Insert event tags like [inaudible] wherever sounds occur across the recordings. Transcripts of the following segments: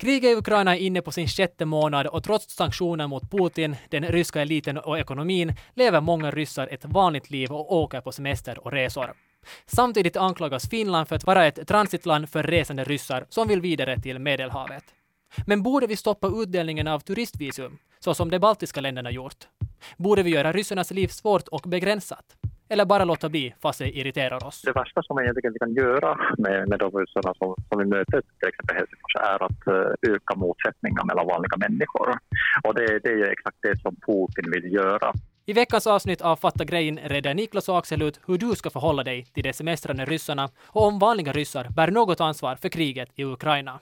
Kriget i Ukraina är inne på sin sjätte månad och trots sanktioner mot Putin, den ryska eliten och ekonomin lever många ryssar ett vanligt liv och åker på semester och resor. Samtidigt anklagas Finland för att vara ett transitland för resande ryssar som vill vidare till Medelhavet. Men borde vi stoppa utdelningen av turistvisum, så som de baltiska länderna gjort? Borde vi göra ryssarnas liv svårt och begränsat? Eller bara låta bli fast det irriterar oss? Det värsta som egentligen vi kan göra med, med de ryssarna som, som vi möter till exempel Helsingfors är att uh, öka motsättningar mellan vanliga människor. Och det, det är exakt det som Putin vill göra. I veckans avsnitt av Fatta grejen redar Niklas och Axel ut hur du ska förhålla dig till de semestrande ryssarna och om vanliga ryssar bär något ansvar för kriget i Ukraina.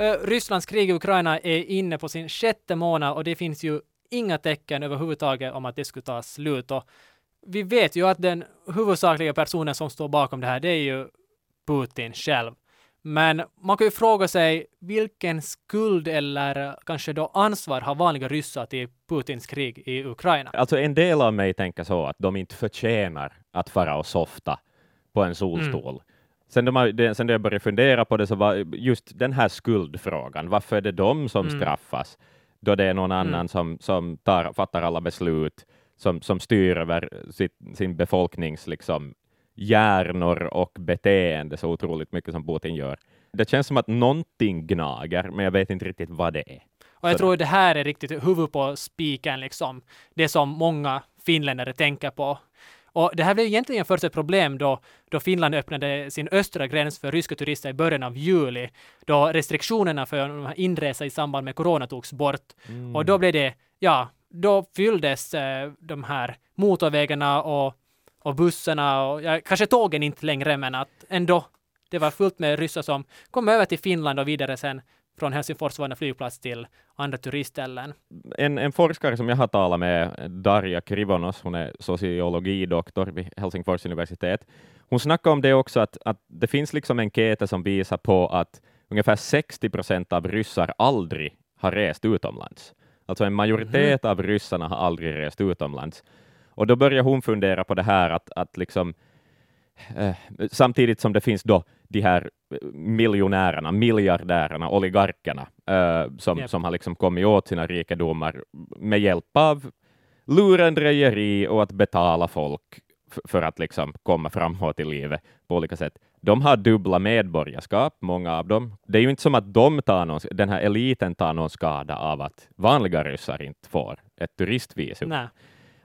Rysslands krig i Ukraina är inne på sin sjätte månad och det finns ju inga tecken överhuvudtaget om att det skulle ta slut. Och vi vet ju att den huvudsakliga personen som står bakom det här, det är ju Putin själv. Men man kan ju fråga sig vilken skuld eller kanske då ansvar har vanliga ryssar till Putins krig i Ukraina? Alltså en del av mig tänker så att de inte förtjänar att fara och softa på en solstol. Mm. Sen, de, sen jag började fundera på det så var just den här skuldfrågan, varför är det de som mm. straffas då det är någon mm. annan som, som tar, fattar alla beslut, som, som styr över sitt, sin befolknings liksom, hjärnor och beteende så otroligt mycket som Putin gör. Det känns som att någonting gnager, men jag vet inte riktigt vad det är. Och jag tror det här är riktigt huvud på spiken, liksom. Det som många finländare tänker på. Och det här blev egentligen först ett problem då, då Finland öppnade sin östra gräns för ryska turister i början av juli, då restriktionerna för inresa i samband med corona togs bort. Mm. Och då blev det, ja, då fylldes eh, de här motorvägarna och och bussarna och ja, kanske tågen inte längre, men att ändå det var fullt med ryssar som kom över till Finland och vidare sen från Helsingfors Vanna flygplats till andra turistställen. En, en forskare som jag har talat med, Darja Krivonos, hon är sociologidoktor vid Helsingfors universitet, hon snackar om det också, att, att det finns liksom enkäter som visar på att ungefär 60 procent av ryssar aldrig har rest utomlands. Alltså en majoritet mm. av ryssarna har aldrig rest utomlands. Och då börjar hon fundera på det här att, att liksom, eh, samtidigt som det finns då de här miljonärerna, miljardärerna, oligarkerna, eh, som, yep. som har liksom kommit åt sina rikedomar med hjälp av lurendrejeri och att betala folk för att liksom komma framåt i livet på olika sätt. De har dubbla medborgarskap, många av dem. Det är ju inte som att de tar någon, den här eliten tar någon skada av att vanliga ryssar inte får ett turistvisum. Nej.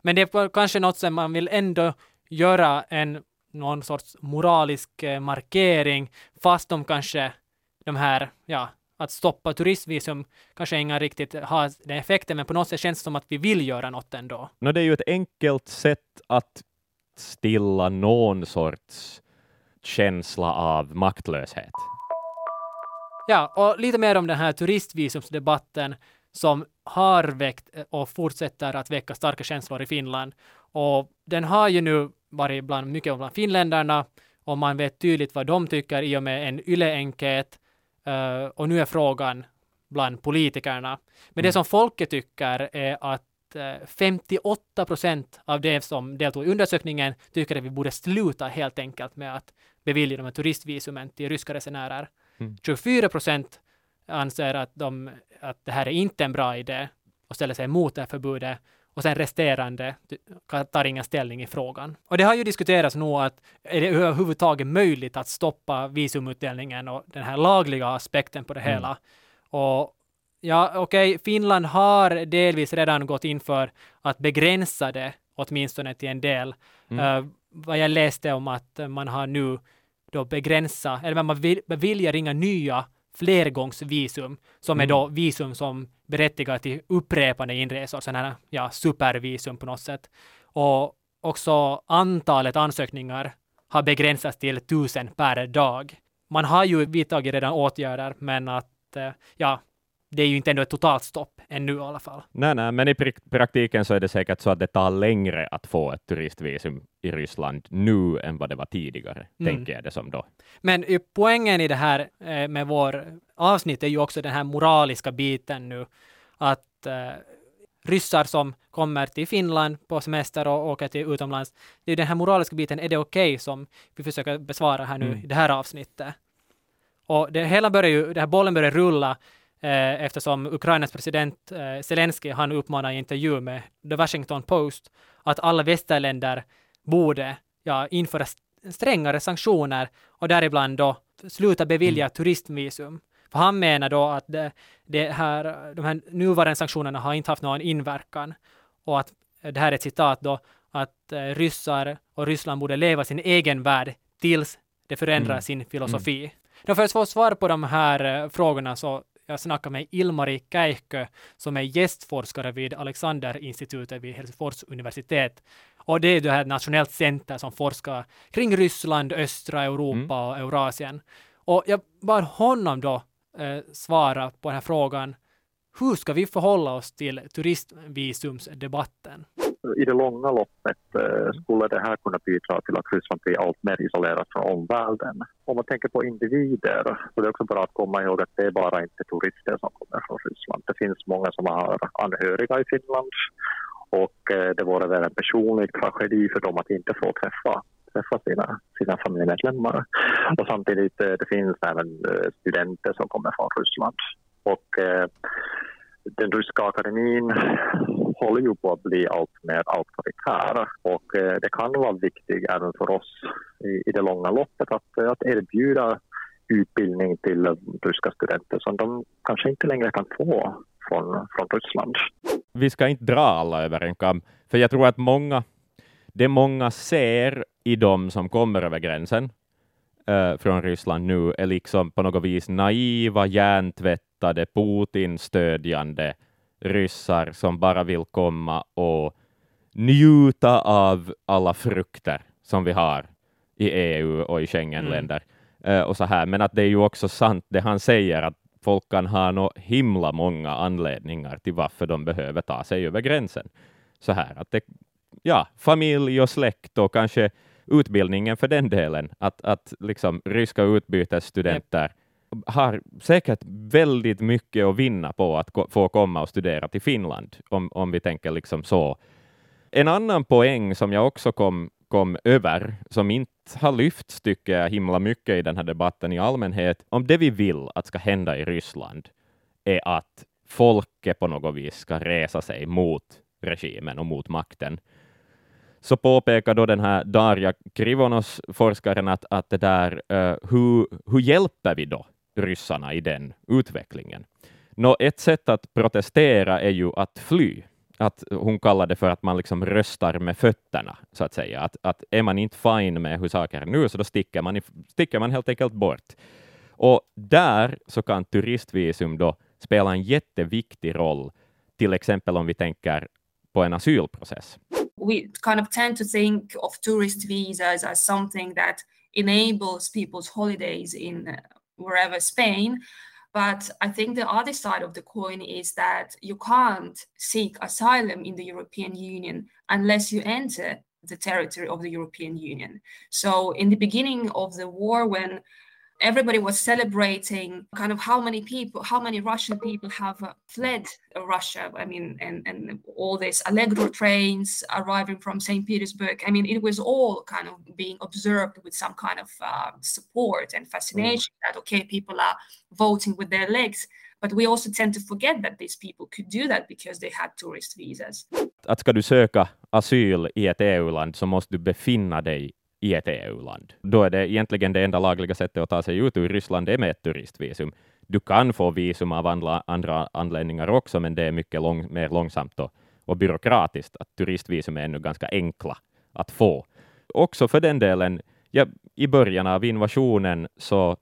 Men det är kanske något som man vill ändå göra en någon sorts moralisk eh, markering, fast de kanske de här, ja, att stoppa turistvisum kanske inga riktigt har den effekten, men på något sätt känns det som att vi vill göra något ändå. No, det är ju ett enkelt sätt att stilla någon sorts känsla av maktlöshet. Ja, och lite mer om den här turistvisumsdebatten som har väckt eh, och fortsätter att väcka starka känslor i Finland. Och den har ju nu varit bland, mycket bland finländarna och man vet tydligt vad de tycker i och med en YLE-enkät. Uh, och nu är frågan bland politikerna. Men mm. det som folket tycker är att 58 eh, procent av de som deltog i undersökningen tycker att vi borde sluta helt enkelt med att bevilja de här turistvisumen till ryska resenärer. Mm. 24 procent anser att, de, att det här är inte en bra idé och ställer sig emot det här förbudet och sen resterande tar ingen ställning i frågan. Och det har ju diskuterats nu att är det överhuvudtaget möjligt att stoppa visumutdelningen och den här lagliga aspekten på det mm. hela. Och ja, okej, okay, Finland har delvis redan gått in för att begränsa det åtminstone till en del. Mm. Uh, vad jag läste om att man har nu då begränsat, eller man beviljar inga nya flergångsvisum, som mm. är då visum som berättigar till upprepande inresor, sådana här ja, supervisum på något sätt. Och också antalet ansökningar har begränsats till tusen per dag. Man har ju vidtagit redan åtgärder, men att eh, ja, det är ju inte ändå ett totalt stopp ännu i alla fall. Nej, nej, men i praktiken så är det säkert så att det tar längre att få ett turistvisum i Ryssland nu än vad det var tidigare, mm. tänker jag det som då. Men poängen i det här eh, med vår avsnitt är ju också den här moraliska biten nu, att eh, ryssar som kommer till Finland på semester och åker till utomlands. Det är den här moraliska biten, är det okej okay, som vi försöker besvara här nu mm. i det här avsnittet. Och det hela börjar ju, den här bollen börjar rulla eh, eftersom Ukrainas president eh, Zelensky han uppmanar i intervju med The Washington Post att alla västerländer borde ja, införa strängare sanktioner och däribland då sluta bevilja mm. turistvisum. För han menar då att det, det här, de här nuvarande sanktionerna har inte haft någon inverkan och att det här är ett citat då, att eh, ryssar och Ryssland borde leva sin egen värld tills det förändrar mm. sin filosofi. Mm. För att få svar på de här eh, frågorna så jag snackar med Ilmari Käihkö som är gästforskare vid Alexanderinstitutet vid Helsingfors universitet. Och det är det här nationellt center som forskar kring Ryssland, östra Europa mm. och Eurasien. Och jag bad honom då eh, svara på den här frågan. Hur ska vi förhålla oss till turistvisumsdebatten? I det långa loppet eh, skulle det här kunna bidra till att Ryssland blir allt mer isolerat från omvärlden. Om man tänker på individer så det är också bra att komma ihåg att det är bara inte turister som kommer från Ryssland. Det finns många som har anhöriga i Finland och eh, det vore väl en personlig tragedi för dem att inte få träffa träffa sina, sina familjemedlemmar. Och samtidigt eh, det finns även studenter som kommer från Ryssland. Och den ryska akademin håller ju på att bli allt mer auktoritära och eh, det kan vara viktigt även för oss i, i det långa loppet att, eh, att erbjuda utbildning till ryska studenter som de kanske inte längre kan få från, från Ryssland. Vi ska inte dra alla över en kam, för jag tror att många, det många ser i de som kommer över gränsen eh, från Ryssland nu är liksom på något vis naiva, hjärntvättade, Putin-stödjande ryssar som bara vill komma och njuta av alla frukter som vi har i EU och i Schengenländer. Mm. Uh, och så här. Men att det är ju också sant det han säger, att folk kan ha nå himla många anledningar till varför de behöver ta sig över gränsen. Så här att det, ja, familj och släkt och kanske utbildningen för den delen, att, att liksom ryska utbytesstudenter yep har säkert väldigt mycket att vinna på att få komma och studera till Finland, om, om vi tänker liksom så. En annan poäng som jag också kom, kom över, som inte har lyfts, tycker jag, himla mycket i den här debatten i allmänhet, om det vi vill att ska hända i Ryssland är att folket på något vis ska resa sig mot regimen och mot makten så påpekar då den här Darja Krivonos, forskaren, att, att det där, uh, hur, hur hjälper vi då ryssarna i den utvecklingen? Nå, ett sätt att protestera är ju att fly. Att hon kallar det för att man liksom röstar med fötterna, så att säga. Att, att är man inte fine med hur saker är nu, så då sticker man, sticker man helt enkelt bort. Och där så kan turistvisum då spela en jätteviktig roll, till exempel om vi tänker på en asylprocess. we kind of tend to think of tourist visas as something that enables people's holidays in wherever Spain. But I think the other side of the coin is that you can't seek asylum in the European Union unless you enter the territory of the European Union. So, in the beginning of the war, when everybody was celebrating kind of how many people how many russian people have uh, fled russia i mean and and all these allegro trains arriving from st petersburg i mean it was all kind of being observed with some kind of uh, support and fascination mm. that okay people are voting with their legs but we also tend to forget that these people could do that because they had tourist visas. Att ska du söka asyl i ett EU-land så måste du befinna dig i ett EU-land. Då är det egentligen det enda lagliga sättet att ta sig ut ur Ryssland, är med ett turistvisum. Du kan få visum av andra, andra anledningar också, men det är mycket lång, mer långsamt och, och byråkratiskt. Att turistvisum är ännu ganska enkla att få. Också för den delen, ja, i början av invasionen så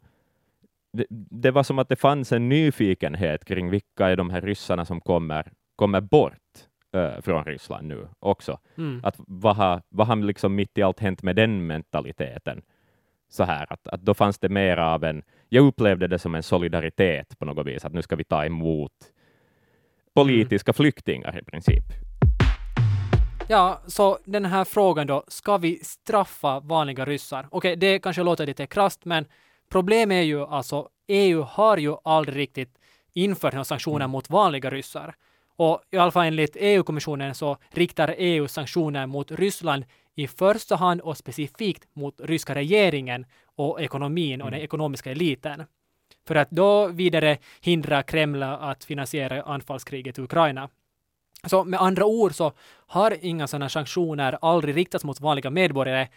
det, det, var som att det fanns en nyfikenhet kring vilka är de här ryssarna som kommer, kommer bort äh, från Ryssland nu också. Mm. Att vad har, vad har liksom mitt i allt hänt med den mentaliteten? Så här, att, att då fanns det mer av en, jag upplevde det som en solidaritet på något vis, att nu ska vi ta emot politiska mm. flyktingar i princip. Ja, så den här frågan då, ska vi straffa vanliga ryssar? Okej, okay, det kanske låter lite krasst, men problemet är ju alltså, EU har ju aldrig riktigt infört några sanktioner mm. mot vanliga ryssar. Och i alla fall enligt EU-kommissionen så riktar EU sanktioner mot Ryssland i första hand och specifikt mot ryska regeringen och ekonomin och den Mm. ekonomiska eliten. För att då vidare hindra Kreml att finansiera anfallskriget i Ukraina. Så med andra ord så har inga sådana sanktioner aldrig riktats mot vanliga medborgare,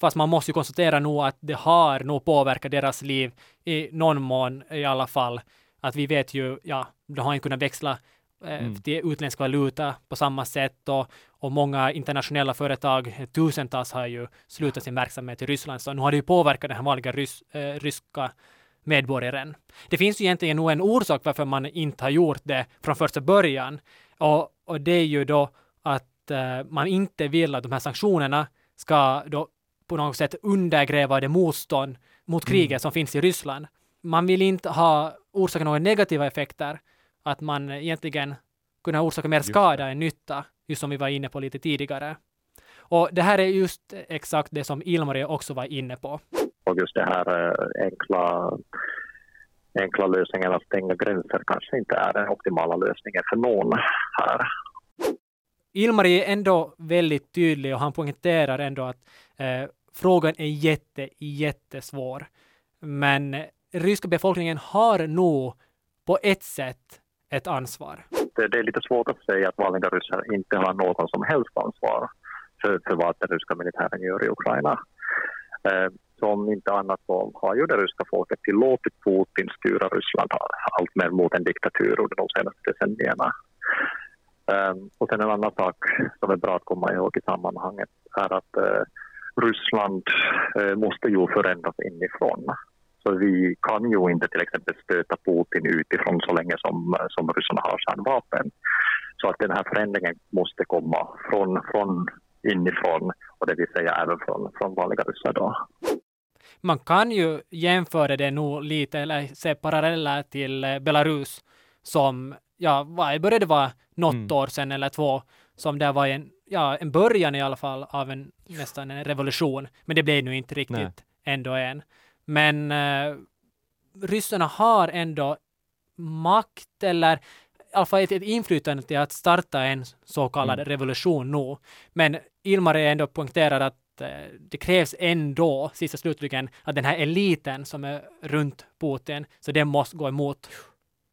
fast man måste ju konstatera nu att det har nog påverkat deras liv i någon mån i alla fall. Att vi vet ju, ja, de har inte kunnat växla Mm. till utländsk valuta på samma sätt och, och många internationella företag, tusentals har ju slutat sin verksamhet i Ryssland, så nu har det ju påverkat den här vanliga rys, eh, ryska medborgaren. Det finns ju egentligen nog en orsak varför man inte har gjort det från första början. Och, och det är ju då att eh, man inte vill att de här sanktionerna ska då på något sätt undergräva det motstånd mot kriget som finns i Ryssland. Man vill inte ha orsaka några negativa effekter, att man egentligen kunna orsaka mer skada än nytta, just som vi var inne på lite tidigare. Och det här är just exakt det som Ilmari också var inne på. Och just det här eh, enkla, enkla lösningen att stänga gränser kanske inte är den optimala lösningen för någon här. Ilmari är ändå väldigt tydlig och han poängterar ändå att eh, frågan är jätte, jättesvår. Men eh, ryska befolkningen har nog på ett sätt ett ansvar. Det, det är lite svårt att säga att vanliga ryssar inte har någon som helst ansvar för, för vad den ryska militären gör i Ukraina. Eh, som inte annat så har ju det ryska folket tillåtit Putin styra Ryssland allt mer mot en diktatur under de senaste decennierna. Um, och sen en annan sak som är bra att komma ihåg i sammanhanget är att uh, Ryssland uh, måste ju förändras inifrån. Så vi kan ju inte till exempel stöta Putin utifrån så länge som, som ryssarna har kärnvapen. Så att den här förändringen måste komma från, från inifrån och det vill säga även från, från vanliga ryssar då. Man kan ju jämföra det nog lite eller se paralleller till eh, Belarus som, ja, vad började vara något Mm. år sedan eller två, som där var en, ja, en början i alla fall av en nästan en revolution. Men det blev nu inte riktigt Nej. ändå än. Men eh, ryssarna har ändå makt eller i alla fall ett, ett inflytande till att starta en så kallad Mm. revolution nu. Men Ilmar är ändå poängterar att eh, det krävs ändå, sist och slutligen, att den här eliten som är runt Putin, så den måste gå emot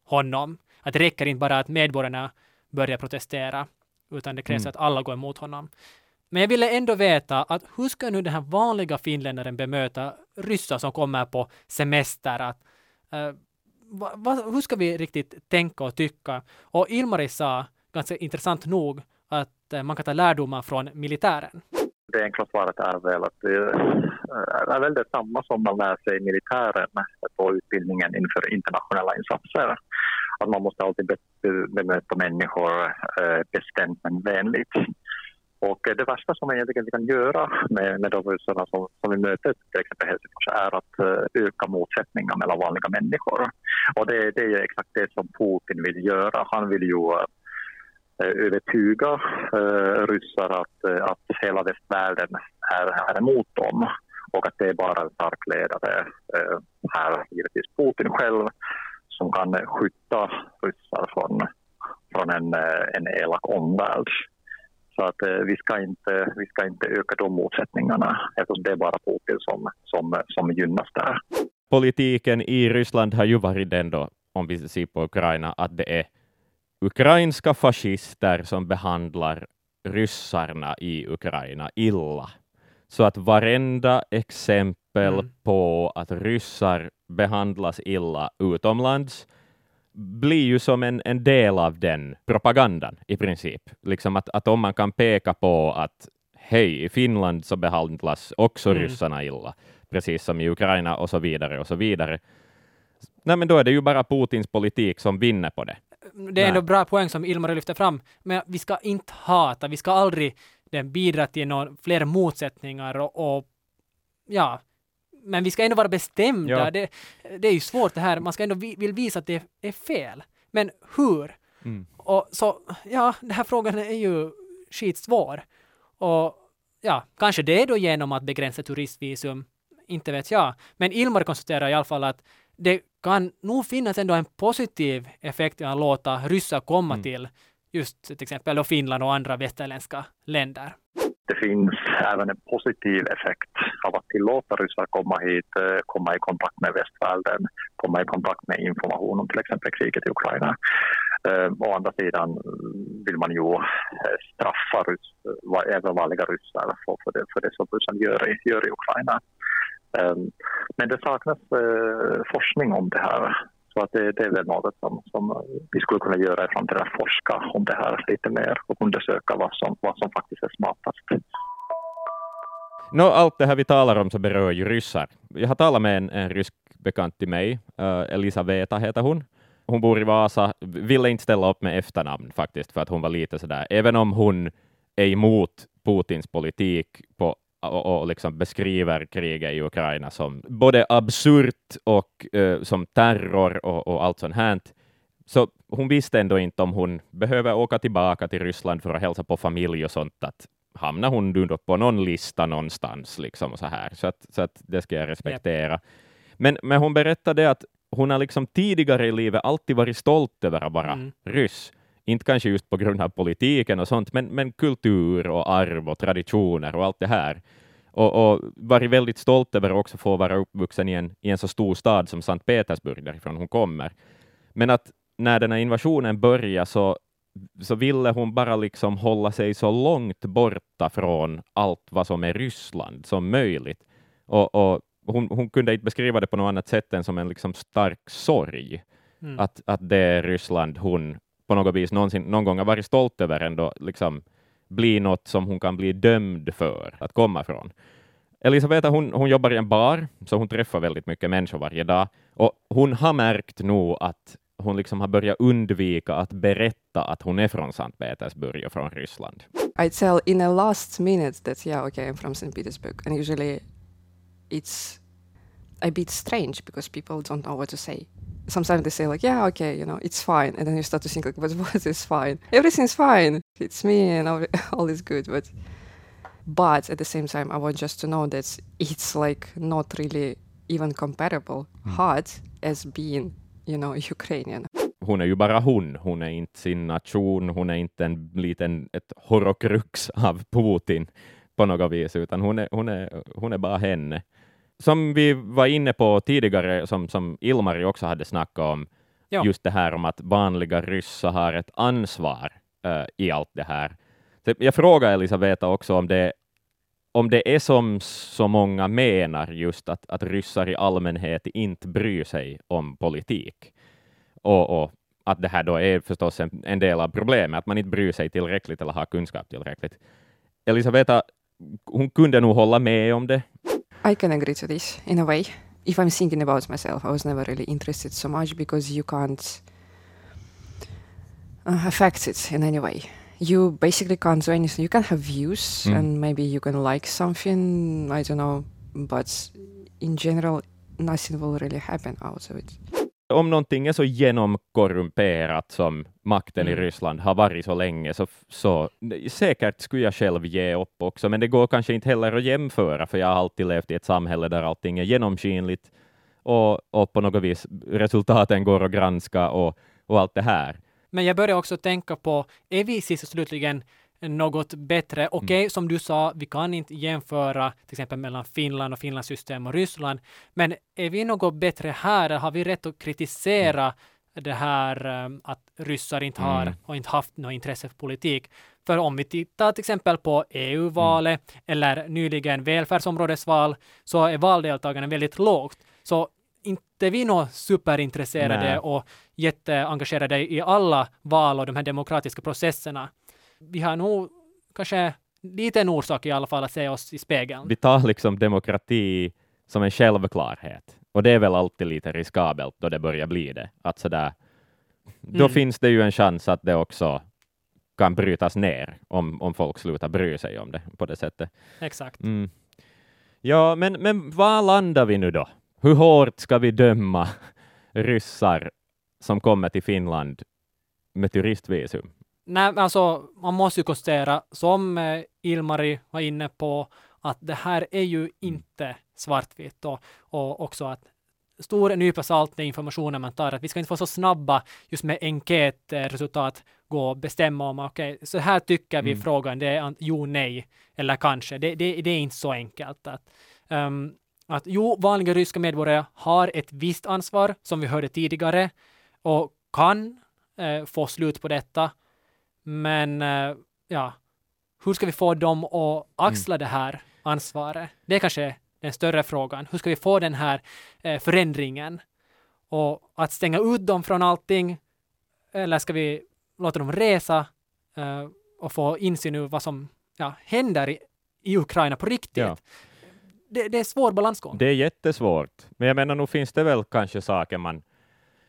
honom. Att det räcker inte bara att medborgarna börjar protestera, utan det krävs Mm. att alla går emot honom. Men jag ville ändå veta att hur ska nu den här vanliga finländaren bemöta ryssar som kommer på semester? Att, uh, va, va, hur ska vi riktigt tänka och tycka? Och Ilmari sa, ganska intressant nog, att uh, man kan ta lärdomar från militären. Det enkla svaret är väl att det är väl detsamma som man lär sig i militären på utbildningen inför internationella insatser. Att man måste alltid bemöta människor eh, bestämt men vänligt. Och eh, det värsta som egentligen kan göra med, med de ryssarna som, som vi möter till exempel i Helsingfors är att eh, öka motsättningar mellan vanliga människor. Och det, det är exakt det som Putin vill göra. Han vill ju eh, övertyga eh, ryssar att, att hela västvärlden är, är emot dem och att det är bara en stark ledare, eh, här givetvis Putin själv, som kan skydda ryssar från, från en, en elak omvärld. Så att eh, vi, ska inte, vi ska inte öka de motsättningarna eftersom det är bara Putin som, som, som gynnas där. Politiken i Ryssland har ju varit den då, om vi ser på Ukraina, att det är ukrainska fascister som behandlar ryssarna i Ukraina illa. Så att varenda exempel Mm. på att ryssar behandlas illa utomlands blir ju som en, en del av den propagandan i princip. Liksom att, att om man kan peka på att hej, i Finland så behandlas också Mm. ryssarna illa, precis som i Ukraina och så vidare och så vidare. Nej, men då är det ju bara Putins politik som vinner på det. Det är ändå bra poäng som Ilmar lyfter fram, men vi ska inte hata, vi ska aldrig den bidra till någon, fler motsättningar och, och ja, men vi ska ändå vara bestämda. Ja. Det, det är ju svårt det här, man ska ändå vi, vill visa att det är fel. Men hur? Mm. Och så, ja, den här frågan är ju skitsvår. Och ja, kanske det är då genom att begränsa turistvisum, inte vet jag. Men Ilmar konstaterar i alla fall att det kan nog finnas ändå en positiv effekt att låta ryssar komma Mm. till just till exempel Finland och andra västerländska länder? Det finns även en positiv effekt av att tillåta ryssar komma hit, eh, komma i kontakt med västvärlden, komma i kontakt med information om till exempel kriget i Ukraina. Eh, å andra sidan vill man ju eh, straffa rys, eh, även vanliga ryssar för, för, det, för det som ryssarna gör i, gör i Ukraina. Men det saknas forskning om det här. Så att det, det är väl något som, som vi skulle kunna göra i framtiden, forska om det här lite mer och undersöka vad som, vad som faktiskt är smartast. Nå, allt det här vi talar om så berör ju ryssar. Jag har talat med en, en rysk bekant till mig, eh, uh, Elisaveta heter hon. Hon bor i Vasa, ville inte ställa upp med efternamn faktiskt, för att hon var lite sådär, även om hon är emot Putins politik på och, och liksom beskriver kriget i Ukraina som både absurt och uh, som terror och, och allt sånt här. Så hon visste ändå inte om hon behöver åka tillbaka till Ryssland för att hälsa på familj och sånt, att hamnar hon då på någon lista någonstans, liksom så här. Så att, så att det ska jag respektera. Yep. Men, men hon berättade att hon har liksom tidigare i livet alltid varit stolt över att vara mm. ryss. Inte kanske just på grund av politiken och sånt, men, men kultur och arv och traditioner och allt det här. Och, och varit väldigt stolt över också få vara uppvuxen i en, i en så stor stad som Sankt Petersburg, därifrån hon kommer. Men att när den här invasionen började så så ville hon bara liksom hålla sig så långt borta från allt vad som är Ryssland som möjligt. Och, och hon, hon, kunde inte beskriva det på något annat sätt än som en liksom stark sorg. Mm. Att, att det är Ryssland hon på något vis någonsin, någon gång har varit stolt över ändå liksom bli något som hon kan bli dömd för att komma från. Elisabeta hon, hon jobbar i en bar, så hon träffar väldigt mycket människor varje dag. Och hon har märkt nu att hon liksom har börjat undvika att berätta att hon är från Sankt Petersburg och från Ryssland. I tell in a last minute that yeah, okay, I'm from St. Petersburg, and usually it's a bit strange because people don't know what to say. Sometimes they say like, yeah, okay, you know, it's fine, and then you start to think like, but [laughs] what is fine? Everything's fine. It's me, and all, [laughs] all is good, but. But at the same time, I want just to know that it's like not really even comparable mm. hard as being you know, Ukrainian. Hon är ju bara hon, hon är inte sin nation, hon är inte en liten ett horokrux av Putin på något vis, utan hon är, hon är, hon är bara henne. Som vi var inne på tidigare, som, som Ilmari också hade snackat om, ja. just det här om att vanliga ryssar har ett ansvar uh, i allt det här. Så jag frågar Elisabeta också om det, om det är som så många menar, just att, att ryssar i allmänhet inte bryr sig om politik. Och, och att det här då är förstås en, en, del av problemet, att man inte bryr sig tillräckligt eller har kunskap tillräckligt. Elisabeta, hon kunde nog hålla med om det. I can agree to this in a way. If I'm thinking about myself, I was never really interested so much because you can't uh, affect it in any way you basically can't do anything. You can have views mm. and maybe you can like something, I don't know, but in general nothing will really happen out of it. Om någonting är så genomkorrumperat som makten mm. i Ryssland har varit så länge, så, så säkert skulle jag själv ge upp också, men det går kanske inte heller att jämföra, för jag har alltid levt i ett samhälle där allting är genomskinligt och, och på något vis resultaten går att granska och, och allt det här. Men jag börjar också tänka på, är vi sist och slutligen något bättre. Okej, okay, mm. som du sa, vi kan inte jämföra till exempel mellan Finland och Finlands system och Ryssland. Men är vi något bättre här? Har vi rätt att kritisera mm. det här um, att ryssar inte har mm. och inte haft något intresse för politik? För om vi tittar till exempel på EU-valet mm. eller nyligen välfärdsområdesval så är valdeltagandet väldigt lågt. Så inte vi nog superintresserade Nej. och jätteengagerade i alla val och de här demokratiska processerna. Vi har nog kanske liten orsak i alla fall att se oss i spegeln. Vi tar liksom demokrati som en självklarhet. Och det är väl alltid lite riskabelt då det börjar bli det. Att sådär, då mm. finns det ju en chans att det också kan brytas ner om, om folk slutar bry sig om det på det sättet. Exakt. Mm. Ja, men, men var landar vi nu då? Hur hårt ska vi döma [laughs] ryssar som kommer till Finland med turistvisum? Nej, alltså man måste ju konstatera, som eh, Ilmari var inne på, att det här är ju inte svartvitt och, och också att stor nypa salt den informationen man tar, att vi ska inte få så snabba just med enkätresultat gå och bestämma om, okej, okay, så här tycker vi Mm. frågan, det är jo, nej eller kanske. Det, det, det är inte så enkelt att, um, att jo, vanliga ryska medborgare har ett visst ansvar, som vi hörde tidigare, och kan eh, få slut på detta. Men eh, ja, hur ska vi få dem att axla det här ansvaret? Det är kanske den större frågan. Hur ska vi få den här eh, förändringen? Och att stänga ut dem från allting, eller ska vi låta dem resa eh, och få insyn i vad som ja, händer i, i Ukraina på riktigt? Ja. Det, det är svår balansgång. Det är jättesvårt, men jag menar, nog finns det väl kanske saker man...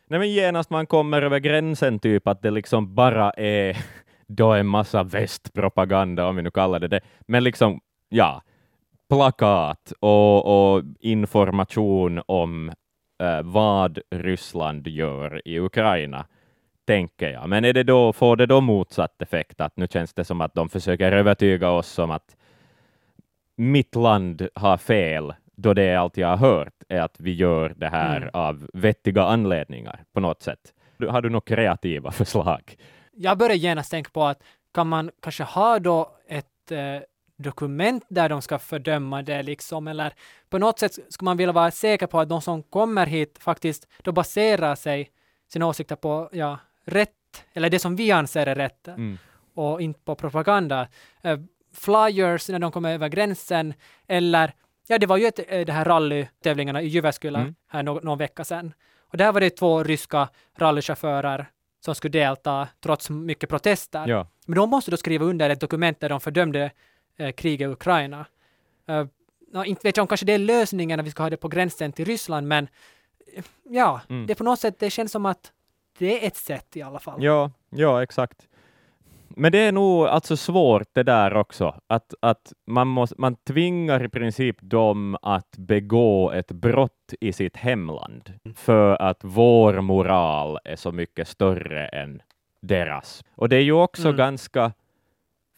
Nej, men genast man kommer över gränsen, typ att det liksom bara är då en massa västpropaganda, om vi nu kallar det det, men liksom, ja, plakat och, och information om eh, vad Ryssland gör i Ukraina, tänker jag. Men är det då, får det då motsatt effekt, att nu känns det som att de försöker övertyga oss om att mitt land har fel, då det är allt jag har hört är att vi gör det här Mm. av vettiga anledningar på något sätt. Har du några kreativa [laughs] förslag? Jag börjar genast tänka på att kan man kanske ha då ett eh, dokument där de ska fördöma det liksom, eller på något sätt ska man vilja vara säker på att de som kommer hit faktiskt då baserar sig sina åsikter på, ja, rätt, eller det som vi anser är rätt Mm. och inte på propaganda. Eh, flyers när de kommer över gränsen, eller ja, det var ju ett, eh, det här rallytävlingarna i Jyväskylä Mm. här nå- någon vecka sedan. Och där var det två ryska rallychaufförer som skulle delta trots mycket protester. Ja. Men de måste då skriva under ett dokument där de fördömde eh, kriget i Ukraina. Eh, ja, inte vet jag om kanske det är lösningen när vi ska ha det på gränsen till Ryssland, men eh, ja, Mm. det på något sätt, det känns som att det är ett sätt i alla fall. Ja, ja, exakt. Men det är nog alltså svårt det där också, att, att man, måste, man tvingar i princip dem att begå ett brott i sitt hemland för att vår moral är så mycket större än deras. Och det är ju också Mm. ganska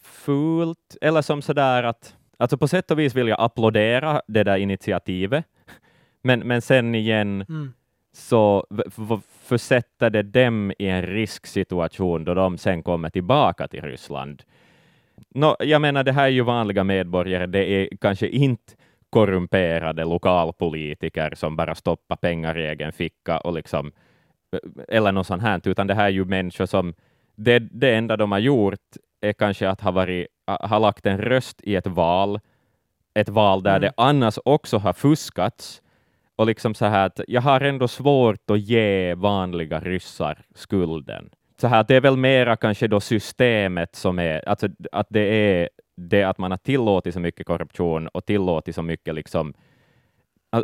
fult, eller som sådär att, alltså på sätt och vis vill jag applådera det där initiativet, [laughs] men, men sen igen, Mm. Så försätter det dem i en risksituation då de sen kommer tillbaka till Ryssland. Nå, jag menar, det här är ju vanliga medborgare, det är kanske inte korrumperade lokalpolitiker som bara stoppar pengar i egen ficka och liksom, eller något sånt här, utan det här är ju människor som, det, det enda de har gjort är kanske att ha, varit, ha lagt en röst i ett val, ett val där Mm. det annars också har fuskats, och liksom så här att jag har ändå svårt att ge vanliga ryssar skulden. Så här, det är väl mera kanske då systemet som är, alltså att det är det att man har tillåtit så mycket korruption och tillåtit så mycket liksom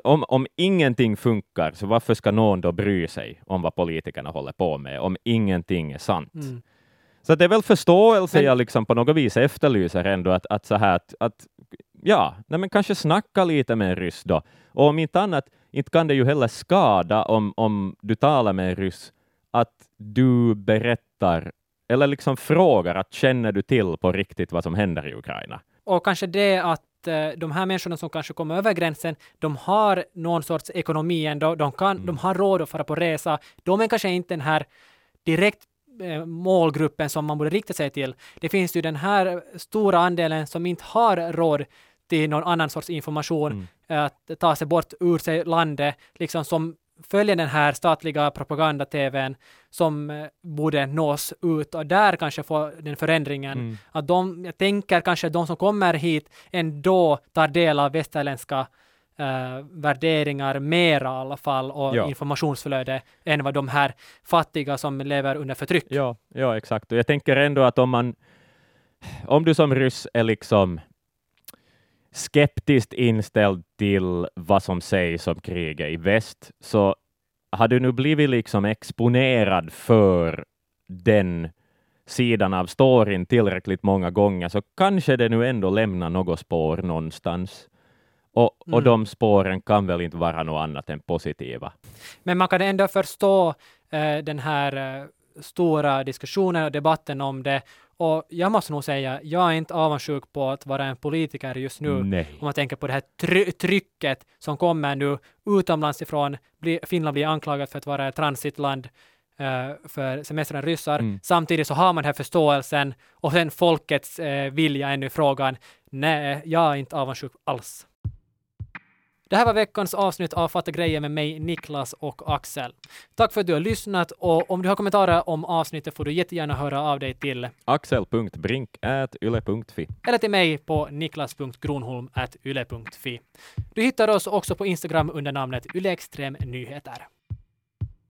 om, om ingenting funkar, så varför ska någon då bry sig om vad politikerna håller på med, om ingenting är sant? Mm. Så det är väl förståelse Men- jag liksom på något vis efterlyser ändå, att, att så här att, att ja, nej men kanske snacka lite med en ryss då. Och om inte annat, inte kan det ju heller skada om, om du talar med en ryss, att du berättar eller liksom frågar att känner du till på riktigt vad som händer i Ukraina? Och kanske det att eh, de här människorna som kanske kommer över gränsen, de har någon sorts ekonomi ändå, de, kan, Mm. de har råd att fara på resa. De är kanske inte den här direkt eh, målgruppen som man borde rikta sig till. Det finns ju den här stora andelen som inte har råd till någon annan sorts information, Mm. eh, att ta sig bort ur sig landet, liksom som följer den här statliga propaganda-tvn som eh, borde nås ut och där kanske få den förändringen Mm. att de, jag tänker kanske att de som kommer hit ändå tar del av västerländska eh, värderingar mera i alla fall och Ja. informationsflöde än vad de här fattiga som lever under förtryck. Ja, ja, exakt. Och jag tänker ändå att om man, om du som ryss är liksom skeptiskt inställd till vad som sägs om kriget i väst, så har du nu blivit liksom exponerad för den sidan av storyn tillräckligt många gånger, så kanske det nu ändå lämnar något spår någonstans. Och, och Mm. de spåren kan väl inte vara något annat än positiva. Men man kan ändå förstå eh, den här eh, stora diskussionen och debatten om det Och jag måste nog säga, jag är inte avundsjuk på att vara en politiker just nu. Nej. Om man tänker på det här try trycket som kommer nu utomlands ifrån. Bli, Finland blir anklagat för att vara ett transitland eh, för semestrande ryssar. Mm. Samtidigt så har man den här förståelsen och sen folkets eh, vilja ännu i frågan. Nej, jag är inte avundsjuk alls. Det här var veckans avsnitt av Fatta grejer med mig, Niklas och Axel. Tack för att du har lyssnat och om du har kommentarer om avsnittet får du jättegärna höra av dig till axel.brink.yle.fi. eller till mig på niklas.gronholm.yle.fi. Du hittar oss också på Instagram under namnet ylextremnyheter.